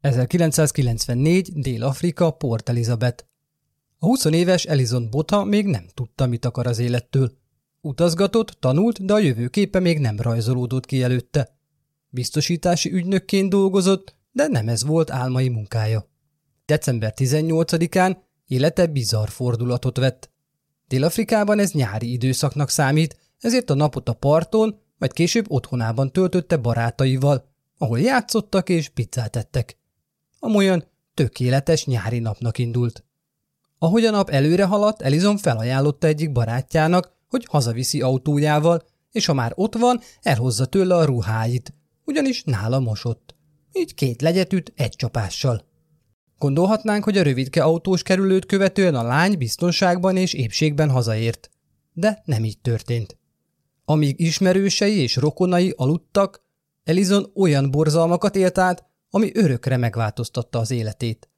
1994. Dél-Afrika, Port Elizabeth. A 20 éves Elizon Botha még nem tudta, mit akar az élettől. Utazgatott, tanult, de a jövőképe még nem rajzolódott ki előtte. Biztosítási ügynökként dolgozott, de nem ez volt álmai munkája. December 18-án élete bizarr fordulatot vett. Dél-Afrikában ez nyári időszaknak számít, ezért a napot a parton, majd később otthonában töltötte barátaival, ahol játszottak és pizzát ettek. Amolyan tökéletes nyári napnak indult. Ahogy a nap előre haladt, Elizon felajánlotta egyik barátjának, hogy hazaviszi autójával, és ha már ott van, elhozza tőle a ruháit, ugyanis nála mosott. Így két legyetüt egy csapással. Gondolhatnánk, hogy a rövidke autós kerülőt követően a lány biztonságban és épségben hazaért. De nem így történt. Amíg ismerősei és rokonai aludtak, Elizon olyan borzalmakat élt át, ami örökre megváltoztatta az életét.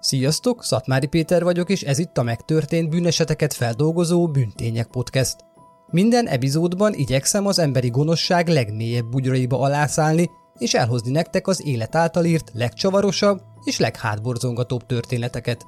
Sziasztok, Szatmári Péter vagyok, és ez itt a megtörtént bűneseteket feldolgozó Bűntények Podcast. Minden epizódban igyekszem az emberi gonoszság legmélyebb bugyraiba alászálni, és elhozni nektek az élet által írt legcsavarosabb és leghátborzongatóbb történeteket.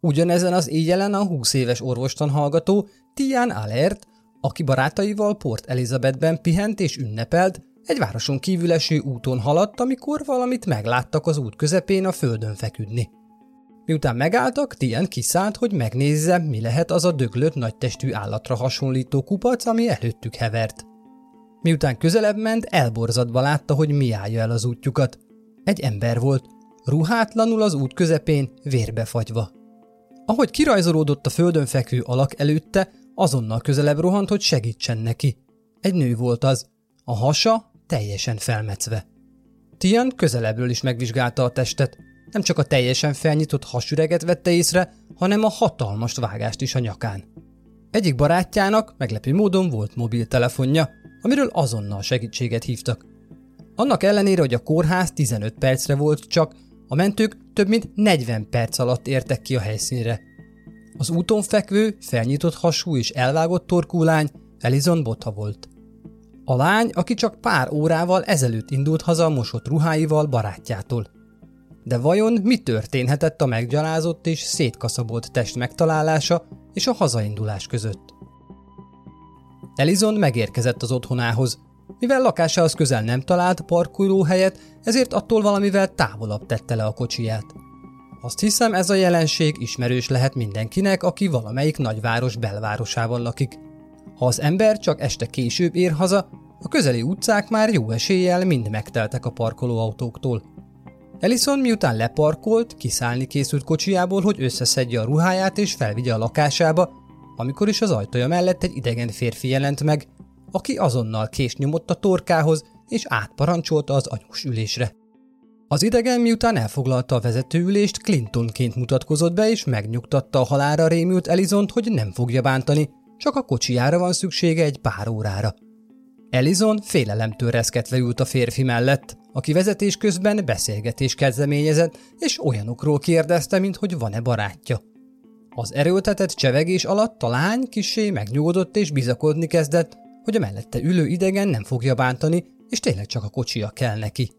Ugyanezen az éjjelen a 20 éves orvostan hallgató Tian Alert, aki barátaival Port Elizabethben pihent és ünnepelt, egy városon kívül úton haladt, amikor valamit megláttak az út közepén a földön feküdni. Miután megálltak, Tien kiszállt, hogy megnézze, mi lehet az a döglött nagytestű állatra hasonlító kupac, ami előttük hevert. Miután közelebb ment, elborzadva látta, hogy mi állja el az útjukat. Egy ember volt, ruhátlanul az út közepén, vérbe fagyva. Ahogy kirajzolódott a földön fekvő alak előtte, azonnal közelebb rohant, hogy segítsen neki. Egy nő volt az. A hasa teljesen felmecve. Tian közelebbről is megvizsgálta a testet. Nem csak a teljesen felnyitott hasüreget vette észre, hanem a hatalmas vágást is a nyakán. Egyik barátjának meglepő módon volt mobiltelefonja, amiről azonnal segítséget hívtak. Annak ellenére, hogy a kórház 15 percre volt csak, a mentők több mint 40 perc alatt értek ki a helyszínre. Az úton fekvő, felnyitott hasú és elvágott torkú lány Elizon Botha volt. A lány, aki csak pár órával ezelőtt indult haza mosott ruháival barátjától. De vajon mi történhetett a meggyalázott és szétkaszabolt test megtalálása és a hazaindulás között? Elizon megérkezett az otthonához, mivel lakásához közel nem talált parkolóhelyet, ezért attól valamivel távolabb tette le a kocsiját. Azt hiszem ez a jelenség ismerős lehet mindenkinek, aki valamelyik nagyváros belvárosában lakik. Ha az ember csak este később ér haza, a közeli utcák már jó eséllyel mind megteltek a parkolóautóktól. Ellison miután leparkolt, kiszállni készült kocsijából, hogy összeszedje a ruháját és felvigye a lakásába, amikor is az ajtaja mellett egy idegen férfi jelent meg, aki azonnal kés nyomott a torkához, és átparancsolta az anyós ülésre. Az idegen miután elfoglalta a vezetőülést, Clintonként mutatkozott be, és megnyugtatta a halára rémült Elizont, hogy nem fogja bántani, csak a kocsijára van szüksége egy pár órára. Elizon félelemtől reszketve ült a férfi mellett, aki vezetés közben beszélgetés kezdeményezett, és olyanokról kérdezte, mint hogy van-e barátja. Az erőltetett csevegés alatt a lány kisé megnyugodott és bizakodni kezdett, hogy a mellette ülő idegen nem fogja bántani, és tényleg csak a kocsia kell neki.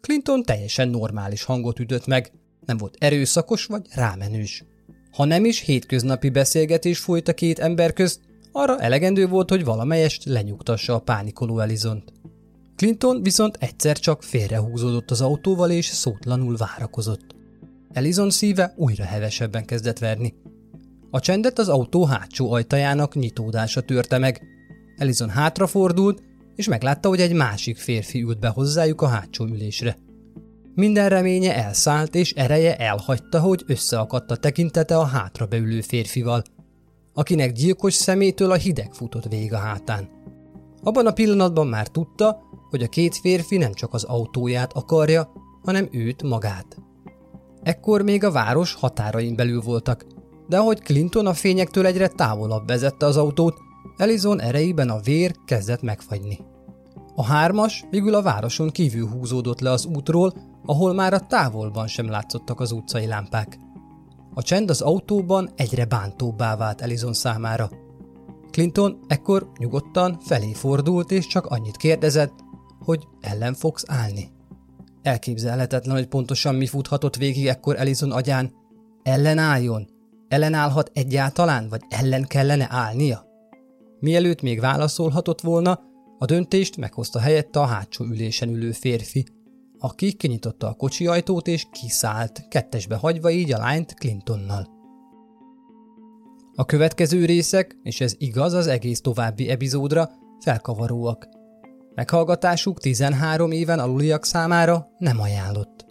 Clinton teljesen normális hangot ütött meg, nem volt erőszakos vagy rámenős. Ha nem is hétköznapi beszélgetés folyt a két ember közt, arra elegendő volt, hogy valamelyest lenyugtassa a pánikoló Elizont. Clinton viszont egyszer csak félrehúzódott az autóval és szótlanul várakozott. Elizon szíve újra hevesebben kezdett verni. A csendet az autó hátsó ajtajának nyitódása törte meg. Elizon hátrafordult, és meglátta, hogy egy másik férfi ült be hozzájuk a hátsó ülésre. Minden reménye elszállt, és ereje elhagyta, hogy összeakadt a tekintete a hátra beülő férfival, akinek gyilkos szemétől a hideg futott végig a hátán. Abban a pillanatban már tudta, hogy a két férfi nem csak az autóját akarja, hanem őt magát. Ekkor még a város határain belül voltak, de ahogy Clinton a fényektől egyre távolabb vezette az autót, Elizon erejében a vér kezdett megfagyni. A hármas végül a városon kívül húzódott le az útról, ahol már a távolban sem látszottak az utcai lámpák. A csend az autóban egyre bántóbbá vált Elizon számára. Clinton ekkor nyugodtan felé fordult, és csak annyit kérdezett, hogy ellen fogsz állni. Elképzelhetetlen, hogy pontosan mi futhatott végig ekkor Elizon agyán. Ellenálljon? Ellenállhat egyáltalán, vagy ellen kellene állnia? Mielőtt még válaszolhatott volna, a döntést meghozta helyette a hátsó ülésen ülő férfi, aki kinyitotta a kocsi ajtót és kiszállt, kettesbe hagyva így a lányt Clintonnal. A következő részek, és ez igaz az egész további epizódra, felkavaróak. Meghallgatásuk 13 éven aluliak számára nem ajánlott.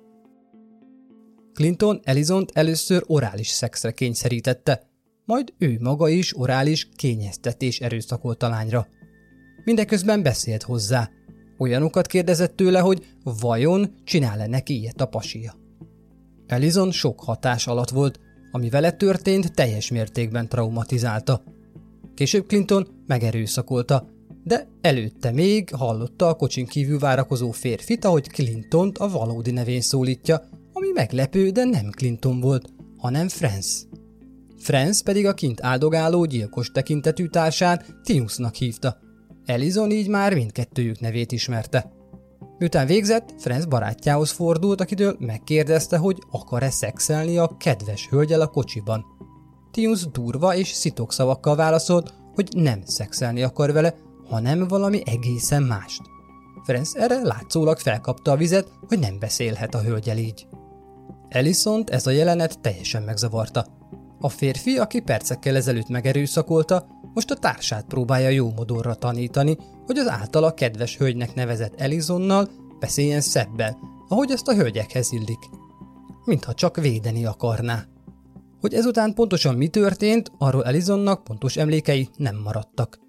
Clinton Elizont először orális szexre kényszerítette, majd ő maga is orális kényeztetés erőszakolt a lányra. Mindeközben beszélt hozzá. Olyanokat kérdezett tőle, hogy vajon csinál-e neki ilyet a pasia. Elizon sok hatás alatt volt, ami vele történt teljes mértékben traumatizálta. Később Clinton megerőszakolta, de előtte még hallotta a kocsin kívül várakozó férfit, ahogy Clintont a valódi nevén szólítja, ami meglepő, de nem Clinton volt, hanem Franz. Franz pedig a kint áldogáló gyilkos tekintetű társát Tinusnak hívta. Elizon így már mindkettőjük nevét ismerte. Miután végzett, Franz barátjához fordult, akitől megkérdezte, hogy akar-e szexelni a kedves hölgyel a kocsiban. Tinus durva és szitok szavakkal válaszolt, hogy nem szexelni akar vele, hanem valami egészen mást. Franz erre látszólag felkapta a vizet, hogy nem beszélhet a hölgyel így. Elisont ez a jelenet teljesen megzavarta. A férfi, aki percekkel ezelőtt megerőszakolta, most a társát próbálja jó modorra tanítani, hogy az általa kedves hölgynek nevezett Elizonnal beszéljen szebben, ahogy azt a hölgyekhez illik. Mintha csak védeni akarná. Hogy ezután pontosan mi történt, arról Elizonnak pontos emlékei nem maradtak.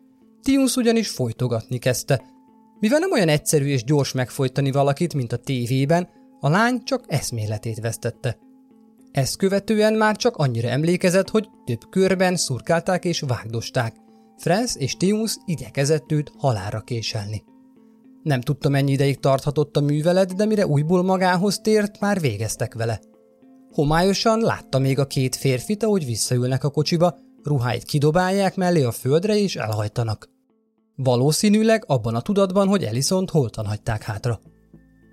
Tius ugyanis folytogatni kezdte. Mivel nem olyan egyszerű és gyors megfojtani valakit, mint a tévében, a lány csak eszméletét vesztette. Ezt követően már csak annyira emlékezett, hogy több körben szurkálták és vágdosták. Franz és Tius igyekezett őt halára késelni. Nem tudta, mennyi ideig tarthatott a művelet, de mire újból magához tért, már végeztek vele. Homályosan látta még a két férfit, ahogy visszaülnek a kocsiba, ruháit kidobálják mellé a földre és elhajtanak. Valószínűleg abban a tudatban, hogy Elisont holtan hagyták hátra.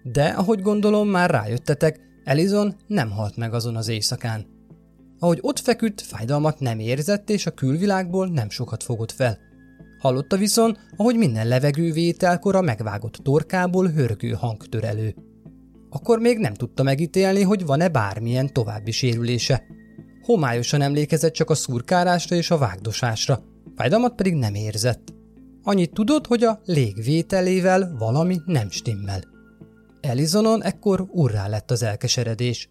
De, ahogy gondolom, már rájöttetek, Elizon nem halt meg azon az éjszakán. Ahogy ott feküdt, fájdalmat nem érzett, és a külvilágból nem sokat fogott fel. Hallotta viszont, ahogy minden levegővételkor a megvágott torkából hörgő hang tör elő. Akkor még nem tudta megítélni, hogy van-e bármilyen további sérülése. Homályosan emlékezett csak a szurkárásra és a vágdosásra, fájdalmat pedig nem érzett. Annyit tudott, hogy a légvételével valami nem stimmel. Elizonon ekkor urrá lett az elkeseredés.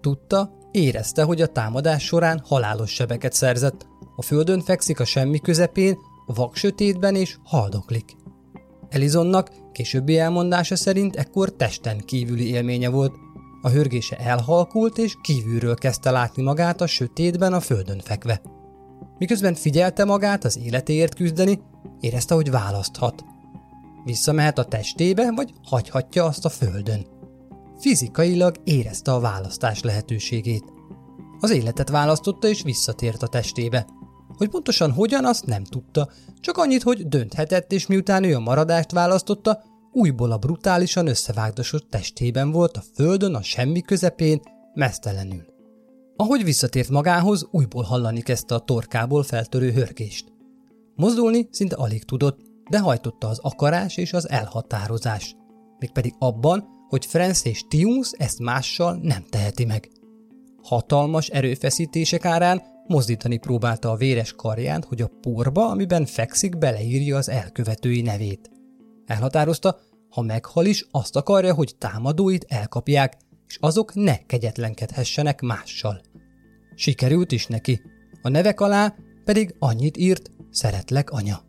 Tudta, érezte, hogy a támadás során halálos sebeket szerzett, a földön fekszik a semmi közepén, vak sötétben és haldoklik. Elizonnak későbbi elmondása szerint ekkor testen kívüli élménye volt. A hörgése elhalkult, és kívülről kezdte látni magát a sötétben a földön fekve. Miközben figyelte magát az életéért küzdeni, érezte, hogy választhat – Visszamehet a testébe, vagy hagyhatja azt a földön. Fizikailag érezte a választás lehetőségét. Az életet választotta és visszatért a testébe. Hogy pontosan hogyan, azt nem tudta, csak annyit, hogy dönthetett, és miután ő a maradást választotta, újból a brutálisan összevágdosott testében volt a földön a semmi közepén, mesztelenül. Ahogy visszatért magához, újból hallani kezdte a torkából feltörő hörgést. Mozdulni szinte alig tudott, de hajtotta az akarás és az elhatározás. Mégpedig abban, hogy Franz és Tius ezt mással nem teheti meg. Hatalmas erőfeszítések árán mozdítani próbálta a véres karját, hogy a porba, amiben fekszik, beleírja az elkövetői nevét. Elhatározta, ha meghal is, azt akarja, hogy támadóit elkapják, és azok ne kegyetlenkedhessenek mással. Sikerült is neki. A nevek alá pedig annyit írt, szeretlek anya.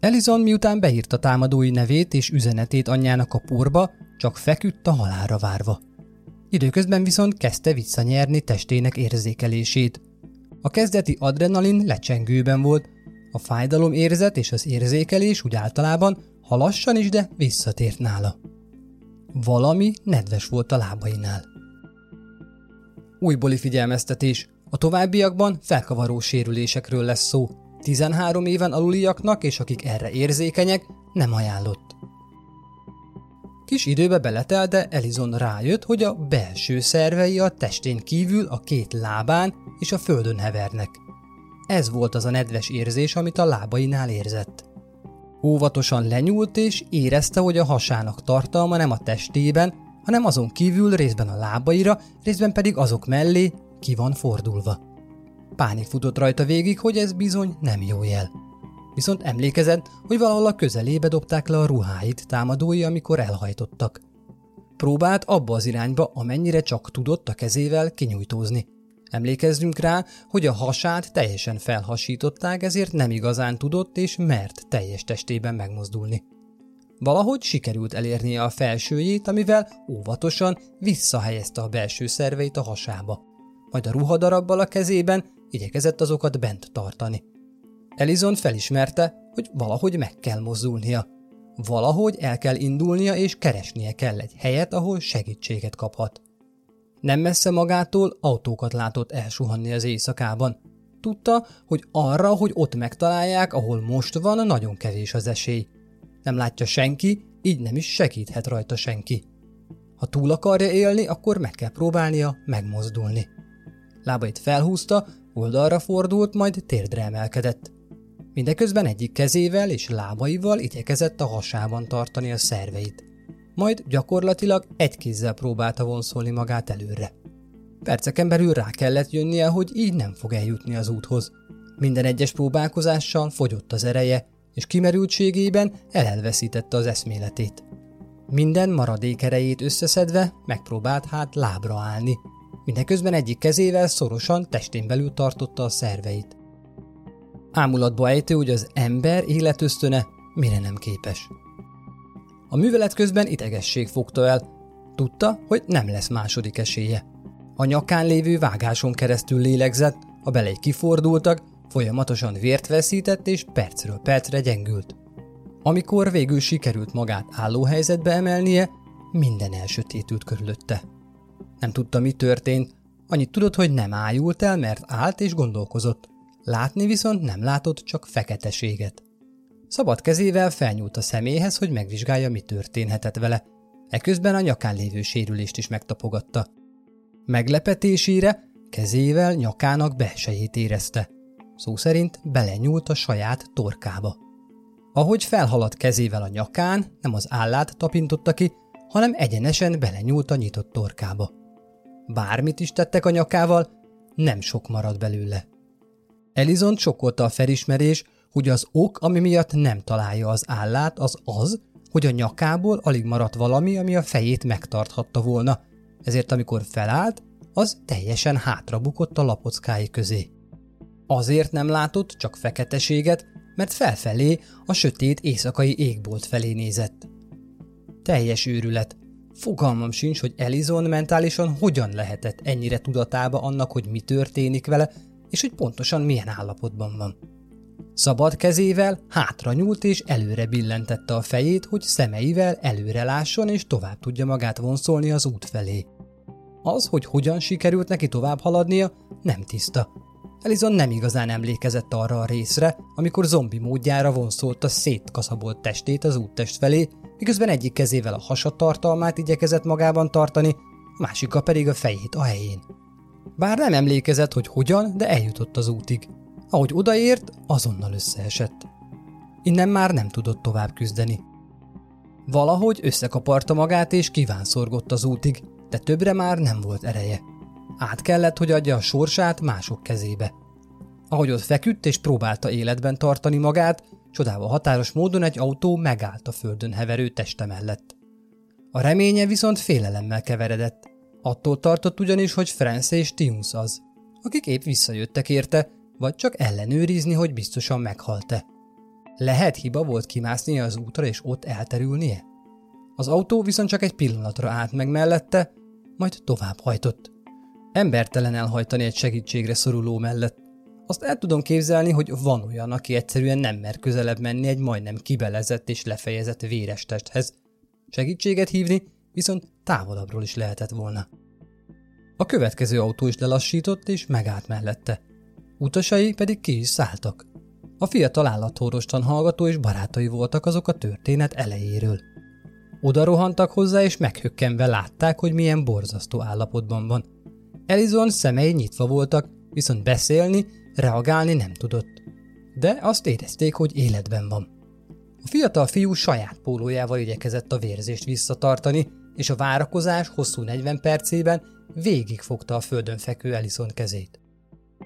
Elizon miután beírta támadói nevét és üzenetét anyjának a porba, csak feküdt a halára várva. Időközben viszont kezdte visszanyerni testének érzékelését. A kezdeti adrenalin lecsengőben volt, a fájdalom érzet és az érzékelés úgy általában ha lassan is, de visszatért nála. Valami nedves volt a lábainál. Újbóli figyelmeztetés. A továbbiakban felkavaró sérülésekről lesz szó. 13 éven aluliaknak és akik erre érzékenyek, nem ajánlott. Kis időbe beletelt, de Elizon rájött, hogy a belső szervei a testén kívül a két lábán és a földön hevernek. Ez volt az a nedves érzés, amit a lábainál érzett. Óvatosan lenyúlt és érezte, hogy a hasának tartalma nem a testében, hanem azon kívül részben a lábaira, részben pedig azok mellé ki van fordulva. Pánik futott rajta végig, hogy ez bizony nem jó jel. Viszont emlékezett, hogy valahol a közelébe dobták le a ruháit támadói, amikor elhajtottak. Próbált abba az irányba, amennyire csak tudott a kezével kinyújtózni. Emlékezzünk rá, hogy a hasát teljesen felhasították, ezért nem igazán tudott és mert teljes testében megmozdulni. Valahogy sikerült elérnie a felsőjét, amivel óvatosan visszahelyezte a belső szerveit a hasába. Majd a ruhadarabbal a kezében igyekezett azokat bent tartani. Elizon felismerte, hogy valahogy meg kell mozdulnia. Valahogy el kell indulnia és keresnie kell egy helyet, ahol segítséget kaphat. Nem messze magától autókat látott elsuhanni az éjszakában. Tudta, hogy arra, hogy ott megtalálják, ahol most van, nagyon kevés az esély. Nem látja senki, így nem is segíthet rajta senki. Ha túl akarja élni, akkor meg kell próbálnia megmozdulni. Lábait felhúzta, oldalra fordult, majd térdre emelkedett. Mindeközben egyik kezével és lábaival igyekezett a hasában tartani a szerveit. Majd gyakorlatilag egy kézzel próbálta vonszolni magát előre. Perceken belül rá kellett jönnie, hogy így nem fog eljutni az úthoz. Minden egyes próbálkozással fogyott az ereje, és kimerültségében elelveszítette az eszméletét. Minden maradék erejét összeszedve megpróbált hát lábra állni. Mindeközben egyik kezével szorosan testén belül tartotta a szerveit. Ámulatba ejtő, hogy az ember életösztöne mire nem képes. A művelet közben idegesség fogta el. Tudta, hogy nem lesz második esélye. A nyakán lévő vágáson keresztül lélegzett, a belej kifordultak, folyamatosan vért veszített és percről percre gyengült. Amikor végül sikerült magát állóhelyzetbe emelnie, minden elsötétült körülötte. Nem tudta, mi történt, annyit tudott, hogy nem ájult el, mert állt és gondolkozott. Látni viszont nem látott csak feketeséget. Szabad kezével felnyúlt a személyhez, hogy megvizsgálja, mi történhetett vele. Eközben a nyakán lévő sérülést is megtapogatta. Meglepetésére kezével nyakának belsejét érezte. Szó szerint belenyúlt a saját torkába. Ahogy felhaladt kezével a nyakán, nem az állát tapintotta ki, hanem egyenesen belenyúlt a nyitott torkába. Bármit is tettek a nyakával, nem sok maradt belőle. Elizont sokkolta a felismerés, hogy az ok, ami miatt nem találja az állát, az az, hogy a nyakából alig maradt valami, ami a fejét megtarthatta volna, ezért amikor felállt, az teljesen hátrabukott a lapockái közé. Azért nem látott csak feketeséget, mert felfelé a sötét éjszakai égbolt felé nézett. Teljes őrület. Fogalmam sincs, hogy Elizon mentálisan hogyan lehetett ennyire tudatába annak, hogy mi történik vele, és hogy pontosan milyen állapotban van. Szabad kezével hátra nyúlt és előre billentette a fejét, hogy szemeivel előre lásson és tovább tudja magát vonszolni az út felé. Az, hogy hogyan sikerült neki tovább haladnia, nem tiszta. Elizon nem igazán emlékezett arra a részre, amikor zombi módjára vonszolta szétkaszabolt testét az úttest felé, miközben egyik kezével a hasatartalmát igyekezett magában tartani, a másika pedig a fejét a helyén. Bár nem emlékezett, hogy hogyan, de eljutott az útig. Ahogy odaért, azonnal összeesett. Innen már nem tudott tovább küzdeni. Valahogy összekaparta magát és kívánszorgott az útig, de többre már nem volt ereje. Át kellett, hogy adja a sorsát mások kezébe. Ahogy ott feküdt és próbálta életben tartani magát, csodával határos módon egy autó megállt a földön heverő teste mellett. A reménye viszont félelemmel keveredett. Attól tartott ugyanis, hogy France és Timus az, akik épp visszajöttek érte, vagy csak ellenőrizni, hogy biztosan meghalt-e. Lehet hiba volt kimásznia az útra és ott elterülnie? Az autó viszont csak egy pillanatra állt meg mellette, majd tovább hajtott. Embertelen elhajtani egy segítségre szoruló mellett. Azt el tudom képzelni, hogy van olyan, aki egyszerűen nem mer közelebb menni egy majdnem kibelezett és lefejezett véres testhez. Segítséget hívni viszont távolabbról is lehetett volna. A következő autó is lelassított és megállt mellette. Utasai pedig ki is szálltak. A fiatal állathorostan hallgató és barátai voltak azok a történet elejéről. Oda rohantak hozzá, és meghökkenve látták, hogy milyen borzasztó állapotban van. Elizon szemei nyitva voltak, viszont beszélni, reagálni nem tudott. De azt érezték, hogy életben van. A fiatal fiú saját pólójával igyekezett a vérzést visszatartani, és a várakozás hosszú 40 percében végigfogta a földön fekvő Ellison kezét.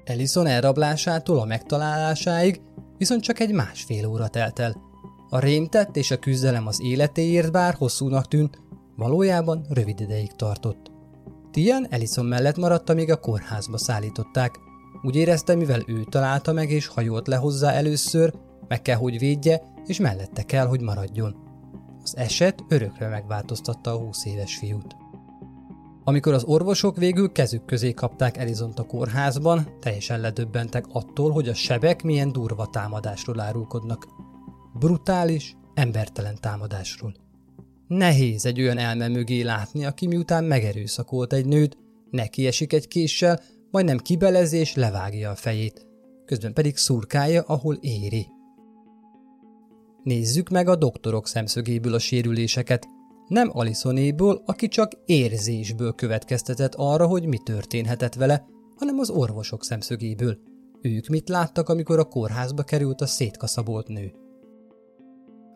Ellison elrablásától a megtalálásáig viszont csak egy másfél óra telt el. A rémtett és a küzdelem az életéért bár hosszúnak tűnt, valójában rövid ideig tartott. Tian Ellison mellett maradt, amíg a kórházba szállították. Úgy érezte, mivel ő találta meg és hajolt le hozzá először, meg kell, hogy védje, és mellette kell, hogy maradjon. Az eset örökre megváltoztatta a 20 éves fiút. Amikor az orvosok végül kezük közé kapták Elizont a kórházban, teljesen ledöbbentek attól, hogy a sebek milyen durva támadásról árulkodnak. Brutális, embertelen támadásról. Nehéz egy olyan elme mögé látni, aki miután megerőszakolt egy nőt, neki esik egy késsel, majdnem kibelezi és levágja a fejét, közben pedig szurkálja, ahol éri. Nézzük meg a doktorok szemszögéből a sérüléseket, nem Alisonéből, aki csak érzésből következtetett arra, hogy mi történhetett vele, hanem az orvosok szemszögéből. Ők mit láttak, amikor a kórházba került a szétkaszabolt nő?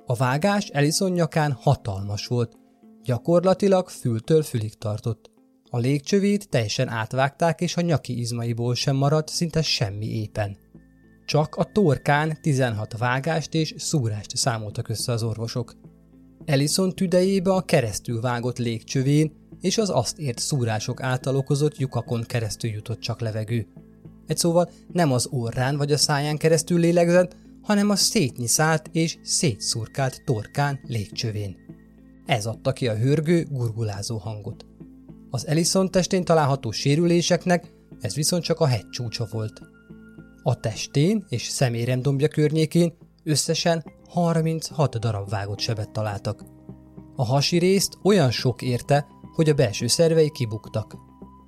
A vágás Elison nyakán hatalmas volt, gyakorlatilag fültől fülig tartott. A légcsövét teljesen átvágták, és a nyaki izmaiból sem maradt szinte semmi éppen. Csak a torkán 16 vágást és szúrást számoltak össze az orvosok. Ellison tüdejébe a keresztül vágott légcsövén és az azt ért szúrások által okozott lyukakon keresztül jutott csak levegő. Egy szóval nem az orrán vagy a száján keresztül lélegzett, hanem a szétnyiszált és szétszurkált torkán légcsövén. Ez adta ki a hörgő, gurgulázó hangot. Az Ellison testén található sérüléseknek ez viszont csak a hegy csúcsa volt. A testén és szeméremdombja környékén összesen 36 darab vágott sebet találtak. A hasi részt olyan sok érte, hogy a belső szervei kibuktak.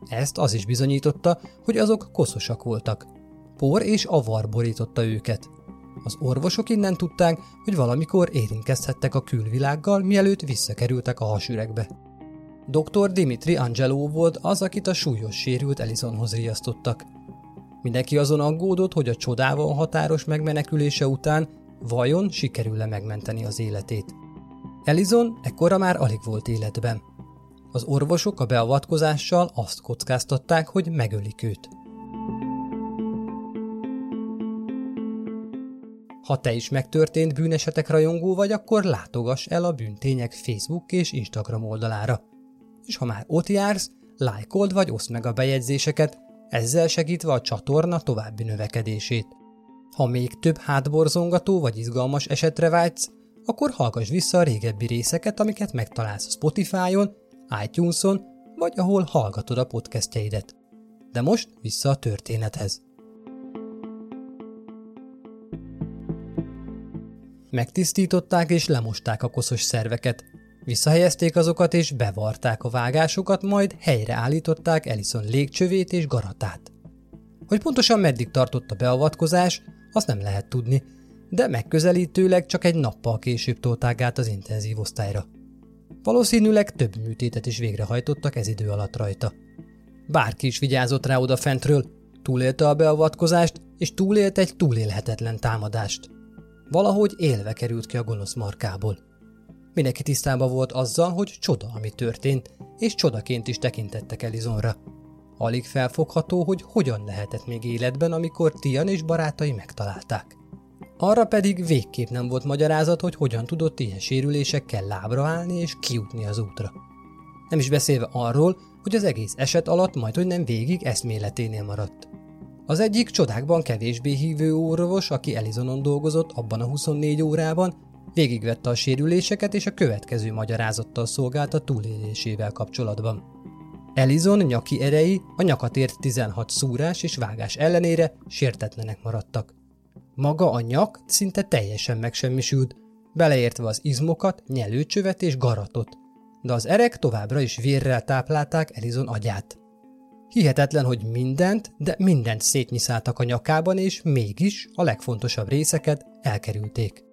Ezt az is bizonyította, hogy azok koszosak voltak. Por és avar borította őket. Az orvosok innen tudták, hogy valamikor érintkezhettek a külvilággal, mielőtt visszakerültek a hasüregbe. Dr. Dimitri Angelo volt az, akit a súlyos sérült Elisonhoz riasztottak. Mindenki azon aggódott, hogy a csodával határos megmenekülése után vajon sikerül-e megmenteni az életét. Elizon ekkora már alig volt életben. Az orvosok a beavatkozással azt kockáztatták, hogy megölik őt. Ha te is megtörtént bűnesetek rajongó vagy, akkor látogass el a bűntények Facebook és Instagram oldalára. És ha már ott jársz, lájkold vagy oszd meg a bejegyzéseket, ezzel segítve a csatorna további növekedését. Ha még több hátborzongató vagy izgalmas esetre vágysz, akkor hallgass vissza a régebbi részeket, amiket megtalálsz Spotify-on, iTunes-on, vagy ahol hallgatod a podcastjeidet. De most vissza a történethez. Megtisztították és lemosták a koszos szerveket, visszahelyezték azokat és bevarták a vágásokat, majd helyreállították Ellison légcsövét és garatát. Hogy pontosan meddig tartott a beavatkozás, azt nem lehet tudni, de megközelítőleg csak egy nappal később tolták át az intenzív osztályra. Valószínűleg több műtétet is végrehajtottak ez idő alatt rajta. Bárki is vigyázott rá oda fentről, túlélte a beavatkozást, és túlélte egy túlélhetetlen támadást. Valahogy élve került ki a gonosz markából. Mindenki tisztában volt azzal, hogy csoda, ami történt, és csodaként is tekintettek Elizonra. Alig felfogható, hogy hogyan lehetett még életben, amikor Tian és barátai megtalálták. Arra pedig végképp nem volt magyarázat, hogy hogyan tudott ilyen sérülésekkel lábra állni és kijutni az útra. Nem is beszélve arról, hogy az egész eset alatt majd, hogy nem végig eszméleténél maradt. Az egyik csodákban kevésbé hívő orvos, aki Elizonon dolgozott abban a 24 órában, végigvette a sérüléseket és a következő magyarázattal szolgált a túlélésével kapcsolatban. Elizon nyaki erei a nyakat ért 16 szúrás és vágás ellenére sértetlenek maradtak. Maga a nyak szinte teljesen megsemmisült, beleértve az izmokat, nyelőcsövet és garatot, de az erek továbbra is vérrel táplálták Elizon agyát. Hihetetlen, hogy mindent, de mindent szétnyiszáltak a nyakában, és mégis a legfontosabb részeket elkerülték.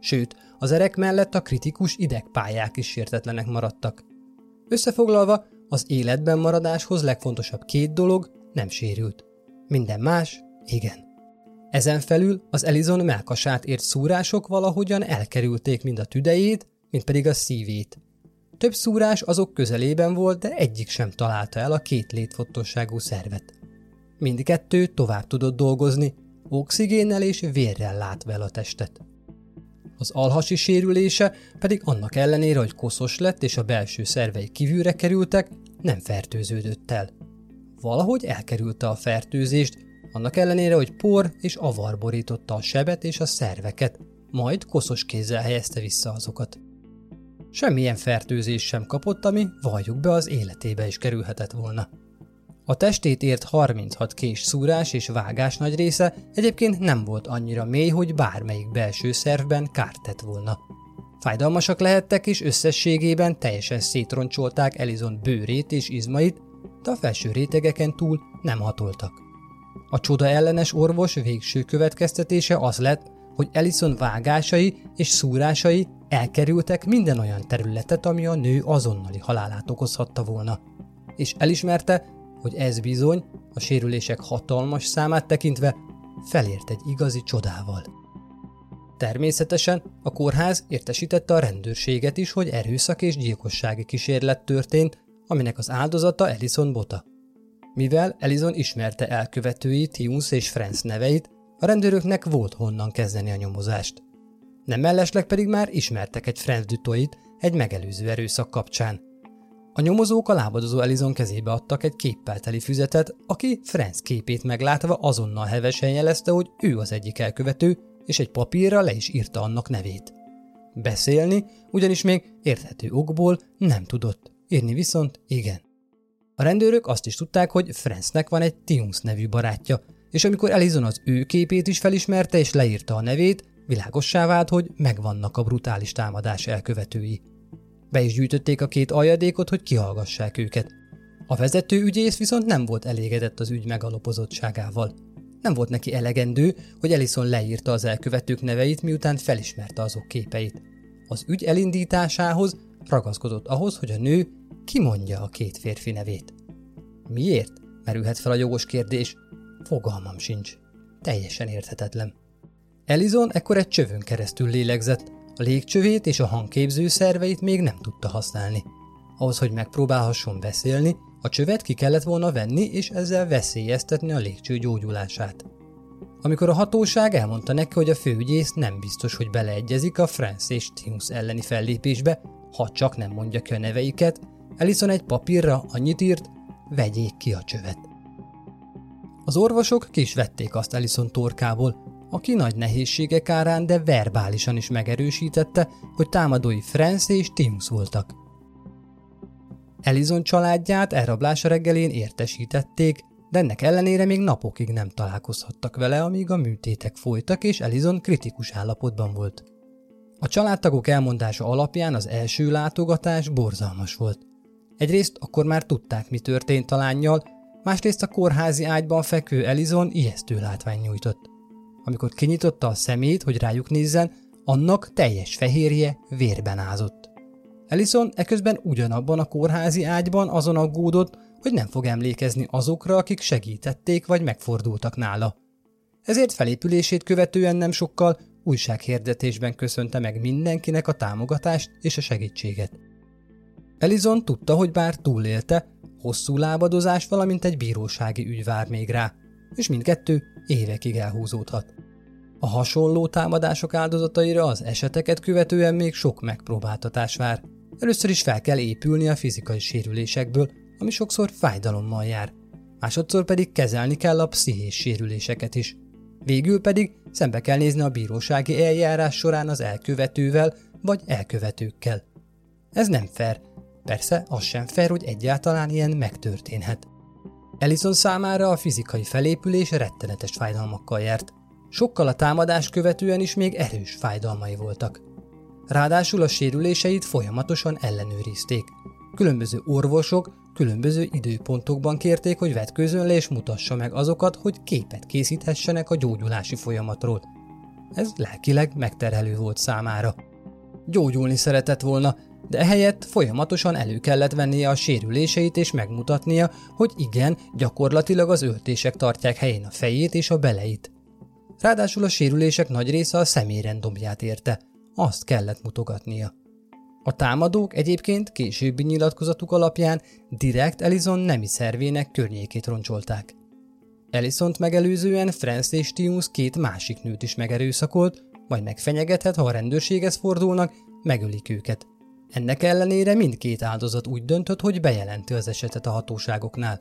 Sőt, az erek mellett a kritikus idegpályák is sértetlenek maradtak. Összefoglalva, az életben maradáshoz legfontosabb két dolog nem sérült. Minden más, igen. Ezen felül az Elizon melkasát ért szúrások valahogyan elkerülték mind a tüdejét, mind pedig a szívét. Több szúrás azok közelében volt, de egyik sem találta el a két létfontosságú szervet. Mindkettő tovább tudott dolgozni, oxigénnel és vérrel látva el a testet. Az alhasi sérülése pedig annak ellenére, hogy koszos lett és a belső szervei kívülre kerültek, nem fertőződött el. Valahogy elkerülte a fertőzést, annak ellenére, hogy por és avar borította a sebet és a szerveket, majd koszos kézzel helyezte vissza azokat. Semmilyen fertőzés sem kapott, ami valljuk be az életébe is kerülhetett volna. A testét ért 36 kés szúrás és vágás nagy része egyébként nem volt annyira mély, hogy bármelyik belső szervben kárt tett volna. Fájdalmasak lehettek és összességében teljesen szétroncsolták Elizon bőrét és izmait, de a felső rétegeken túl nem hatoltak. A csoda ellenes orvos végső következtetése az lett, hogy Ellison vágásai és szúrásai elkerültek minden olyan területet, ami a nő azonnali halálát okozhatta volna. És elismerte, hogy ez bizony, a sérülések hatalmas számát tekintve, felért egy igazi csodával. Természetesen a kórház értesítette a rendőrséget is, hogy erőszak és gyilkossági kísérlet történt, aminek az áldozata Ellison Bota. Mivel Elizon ismerte elkövetői Tius és Franz neveit, a rendőröknek volt honnan kezdeni a nyomozást. Nem mellesleg pedig már ismertek egy Franz Dutoit egy megelőző erőszak kapcsán. A nyomozók a lábadozó Elizon kezébe adtak egy képpel teli füzetet, aki Franz képét meglátva azonnal hevesen jelezte, hogy ő az egyik elkövető, és egy papírra le is írta annak nevét. Beszélni, ugyanis még érthető okból nem tudott, írni viszont igen. A rendőrök azt is tudták, hogy Franznek van egy Tiums nevű barátja, és amikor Elizon az ő képét is felismerte és leírta a nevét, világossá vált, hogy megvannak a brutális támadás elkövetői. Be is gyűjtötték a két aljadékot, hogy kihallgassák őket. A vezető ügyész viszont nem volt elégedett az ügy megalapozottságával. Nem volt neki elegendő, hogy Ellison leírta az elkövetők neveit, miután felismerte azok képeit. Az ügy elindításához ragaszkodott ahhoz, hogy a nő kimondja a két férfi nevét. Miért? Merülhet fel a jogos kérdés. Fogalmam sincs. Teljesen érthetetlen. Elizon ekkor egy csövön keresztül lélegzett, a légcsövét és a hangképző szerveit még nem tudta használni. Ahhoz, hogy megpróbálhasson beszélni, a csövet ki kellett volna venni, és ezzel veszélyeztetni a légcső gyógyulását. Amikor a hatóság elmondta neki, hogy a főügyész nem biztos, hogy beleegyezik a France és Tinus elleni fellépésbe, ha csak nem mondja ki a neveiket, Ellison egy papírra annyit írt, vegyék ki a csövet. Az orvosok ki vették azt Ellison torkából, aki nagy nehézségek árán, de verbálisan is megerősítette, hogy támadói France és Timus voltak. Elizon családját elrablása reggelén értesítették, de ennek ellenére még napokig nem találkozhattak vele, amíg a műtétek folytak, és Elizon kritikus állapotban volt. A családtagok elmondása alapján az első látogatás borzalmas volt. Egyrészt akkor már tudták, mi történt a lányjal, másrészt a kórházi ágyban fekvő Elizon ijesztő látvány nyújtott. Amikor kinyitotta a szemét, hogy rájuk nézzen, annak teljes fehérje vérben ázott. Ellison eközben ugyanabban a kórházi ágyban azon aggódott, hogy nem fog emlékezni azokra, akik segítették vagy megfordultak nála. Ezért felépülését követően nem sokkal újsághirdetésben köszönte meg mindenkinek a támogatást és a segítséget. Elizon tudta, hogy bár túlélte, hosszú lábadozás, valamint egy bírósági ügy vár még rá, és mindkettő évekig elhúzódhat. A hasonló támadások áldozataira az eseteket követően még sok megpróbáltatás vár. Először is fel kell épülni a fizikai sérülésekből, ami sokszor fájdalommal jár. Másodszor pedig kezelni kell a pszichés sérüléseket is. Végül pedig szembe kell nézni a bírósági eljárás során az elkövetővel vagy elkövetőkkel. Ez nem fair, Persze, az sem fair, hogy egyáltalán ilyen megtörténhet. Ellison számára a fizikai felépülés rettenetes fájdalmakkal járt. Sokkal a támadás követően is még erős fájdalmai voltak. Ráadásul a sérüléseit folyamatosan ellenőrizték. Különböző orvosok különböző időpontokban kérték, hogy vetkőzön le és mutassa meg azokat, hogy képet készíthessenek a gyógyulási folyamatról. Ez lelkileg megterhelő volt számára. Gyógyulni szeretett volna, de ehelyett folyamatosan elő kellett vennie a sérüléseit és megmutatnia, hogy igen, gyakorlatilag az öltések tartják helyén a fejét és a beleit. Ráadásul a sérülések nagy része a személyrendombját érte, azt kellett mutogatnia. A támadók egyébként későbbi nyilatkozatuk alapján direkt Elison nemi szervének környékét roncsolták. Elisont megelőzően Franz és Timus két másik nőt is megerőszakolt, majd megfenyegethet, ha a rendőrséghez fordulnak, megölik őket. Ennek ellenére mindkét áldozat úgy döntött, hogy bejelenti az esetet a hatóságoknál.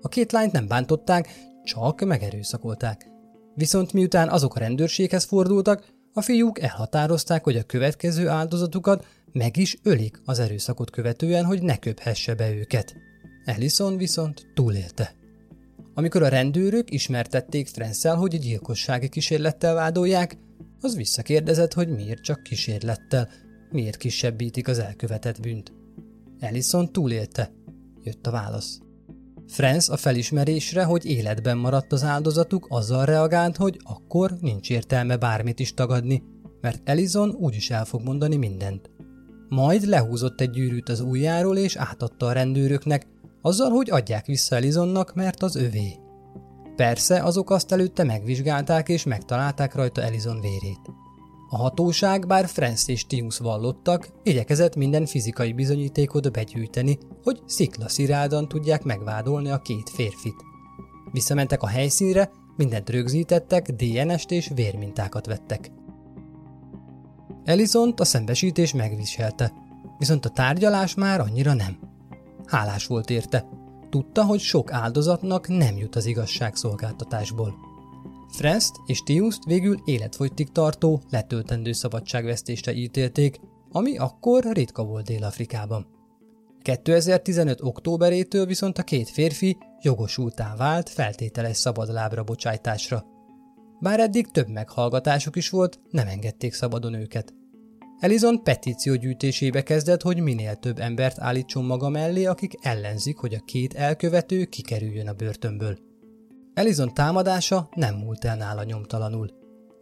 A két lányt nem bántották, csak megerőszakolták. Viszont miután azok a rendőrséghez fordultak, a fiúk elhatározták, hogy a következő áldozatukat meg is ölik az erőszakot követően, hogy ne köphesse be őket. Ellison viszont túlélte. Amikor a rendőrök ismertették Frenszel, hogy a gyilkossági kísérlettel vádolják, az visszakérdezett, hogy miért csak kísérlettel, miért kisebbítik az elkövetett bűnt. Ellison túlélte. Jött a válasz. Franz a felismerésre, hogy életben maradt az áldozatuk, azzal reagált, hogy akkor nincs értelme bármit is tagadni, mert Elison úgyis el fog mondani mindent. Majd lehúzott egy gyűrűt az ujjáról és átadta a rendőröknek, azzal, hogy adják vissza Elizonnak, mert az övé. Persze, azok azt előtte megvizsgálták és megtalálták rajta Elizon vérét. A hatóság, bár Franz és Timus vallottak, igyekezett minden fizikai bizonyítékot begyűjteni, hogy sziklaszirádan tudják megvádolni a két férfit. Visszamentek a helyszínre, mindent rögzítettek, DNS-t és vérmintákat vettek. Elizont a szembesítés megviselte, viszont a tárgyalás már annyira nem. Hálás volt érte. Tudta, hogy sok áldozatnak nem jut az igazságszolgáltatásból. Frest és Tiuszt végül életfogytig tartó, letöltendő szabadságvesztésre ítélték, ami akkor ritka volt Dél-Afrikában. 2015. októberétől viszont a két férfi jogosultá vált feltételes szabadlábra bocsájtásra. Bár eddig több meghallgatásuk is volt, nem engedték szabadon őket. Elizon petíció gyűjtésébe kezdett, hogy minél több embert állítson maga mellé, akik ellenzik, hogy a két elkövető kikerüljön a börtönből. Elizon támadása nem múlt el nála nyomtalanul.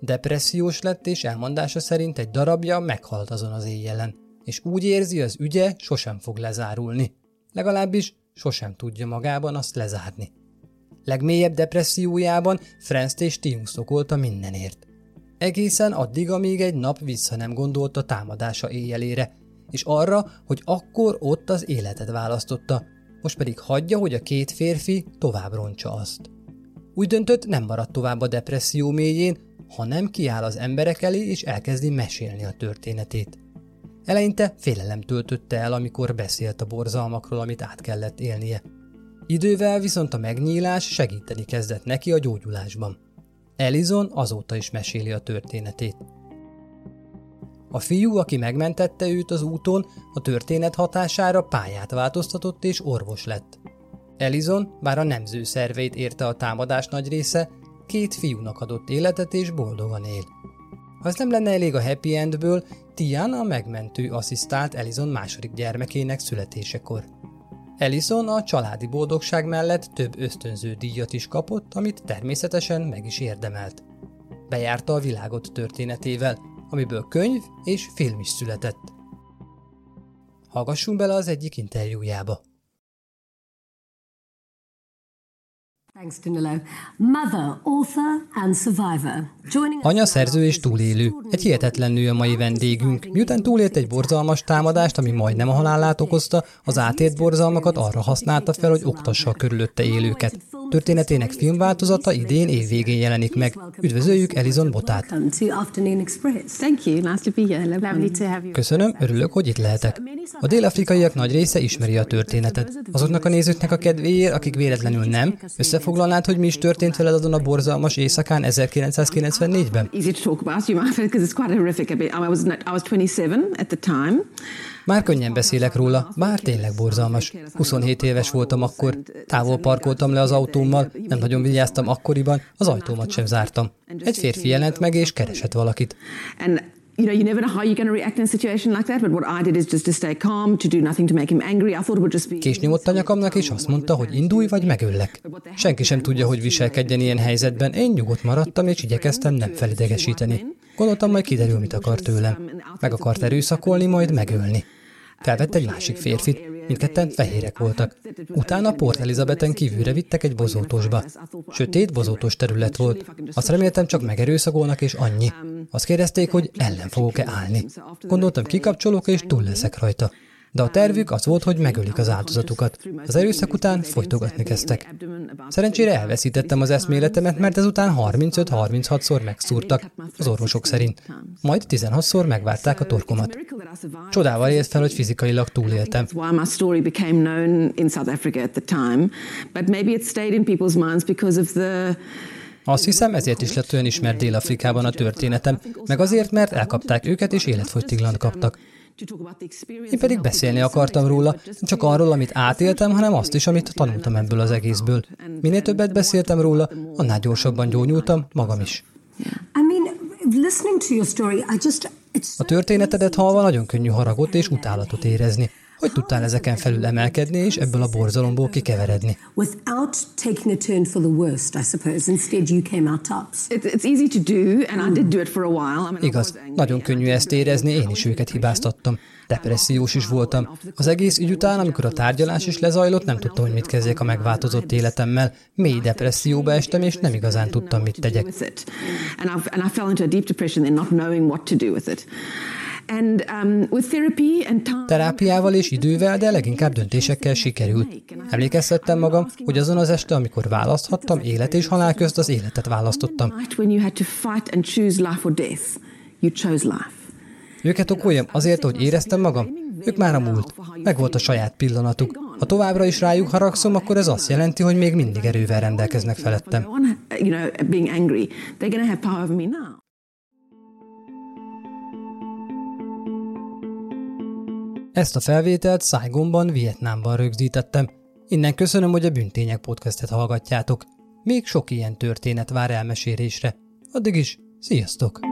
Depressziós lett és elmondása szerint egy darabja meghalt azon az éjjelen, és úgy érzi, az ügye sosem fog lezárulni. Legalábbis sosem tudja magában azt lezárni. Legmélyebb depressziójában Franz és Tim szokolta mindenért. Egészen addig, amíg egy nap vissza nem gondolt a támadása éjjelére, és arra, hogy akkor ott az életet választotta, most pedig hagyja, hogy a két férfi tovább roncsa azt. Úgy döntött, nem marad tovább a depresszió mélyén, hanem kiáll az emberek elé és elkezdi mesélni a történetét. Eleinte félelem töltötte el, amikor beszélt a borzalmakról, amit át kellett élnie. Idővel viszont a megnyílás segíteni kezdett neki a gyógyulásban. Elizon azóta is meséli a történetét. A fiú, aki megmentette őt az úton, a történet hatására pályát változtatott és orvos lett. Elizon, bár a nemző szerveit érte a támadás nagy része, két fiúnak adott életet és boldogan él. Ha ez nem lenne elég a happy endből, Tian a megmentő asszisztált Elizon második gyermekének születésekor. Ellison a családi boldogság mellett több ösztönző díjat is kapott, amit természetesen meg is érdemelt. Bejárta a világot történetével, amiből könyv és film is született. Hallgassunk bele az egyik interjújába. Anya szerző és túlélő. Egy hihetetlen nő a mai vendégünk. Miután túlélt egy borzalmas támadást, ami majdnem a halálát okozta, az átért borzalmakat arra használta fel, hogy oktassa a körülötte élőket. Történetének filmváltozata idén évvégén jelenik meg. Üdvözöljük Elizon Botát. Köszönöm, örülök, hogy itt lehetek. A dél-afrikaiak nagy része ismeri a történetet. Azoknak a nézőknek a kedvéért, akik véletlenül nem, összefoglalnád, hogy mi is történt veled azon a borzalmas éjszakán 1994-ben? Már könnyen beszélek róla, bár tényleg borzalmas. 27 éves voltam akkor, távol parkoltam le az autómmal, nem nagyon vigyáztam akkoriban, az ajtómat sem zártam. Egy férfi jelent meg és keresett valakit you know, you never know how you're going to react in a situation like that, but what I did is just to stay calm, to do nothing to make him angry. I thought it would just be... Kés nyomott a nyakamnak, és azt mondta, hogy indulj, vagy megöllek. Senki sem tudja, hogy viselkedjen ilyen helyzetben. Én nyugodt maradtam, és igyekeztem nem felidegesíteni. Gondoltam, majd kiderül, mit akar tőlem. Meg akart erőszakolni, majd megölni. Felvett egy másik férfit, mindketten fehérek voltak. Utána Port Elizabethen kívülre vittek egy bozótosba. Sötét, bozótos terület volt. Azt reméltem, csak megerőszakolnak, és annyi. Azt kérdezték, hogy ellen fogok-e állni. Gondoltam, kikapcsolok, és túl leszek rajta de a tervük az volt, hogy megölik az áldozatukat. Az erőszak után folytogatni kezdtek. Szerencsére elveszítettem az eszméletemet, mert ezután 35-36-szor megszúrtak, az orvosok szerint. Majd 16-szor megvárták a torkomat. Csodával élt fel, hogy fizikailag túléltem. Azt hiszem, ezért is lett olyan ismert Dél-Afrikában a történetem, meg azért, mert elkapták őket és életfogytiglant kaptak. Én pedig beszélni akartam róla, nem csak arról, amit átéltem, hanem azt is, amit tanultam ebből az egészből. Minél többet beszéltem róla, annál gyorsabban gyógyultam, magam is. A történetedet hallva nagyon könnyű haragot és utálatot érezni. Hogy tudtál ezeken felül emelkedni és ebből a borzalomból kikeveredni? Without taking a turn for the worst, I suppose. Instead you came out tops. It's easy to do, and I did do it for a while. Igaz, nagyon könnyű ezt érezni, én is őket hibáztattam. Depressziós is voltam. Az egész ügy után, amikor a tárgyalás is lezajlott, nem tudtam, hogy mit kezdjek a megváltozott életemmel. Mély depresszióba estem, és nem igazán tudtam, mit tegyek. Um, Terápiával és idővel, de leginkább döntésekkel sikerült. Emlékeztettem magam, hogy azon az este, amikor választhattam, élet és halál közt az életet választottam. Őket okoljam azért, hogy éreztem magam? Ők már a múlt. Meg volt a saját pillanatuk. Ha továbbra is rájuk haragszom, akkor ez azt jelenti, hogy még mindig erővel rendelkeznek felettem. Ezt a felvételt Saigonban, Vietnámban rögzítettem. Innen köszönöm, hogy a Bűntények podcastet hallgatjátok. Még sok ilyen történet vár elmesélésre. Addig is, sziasztok!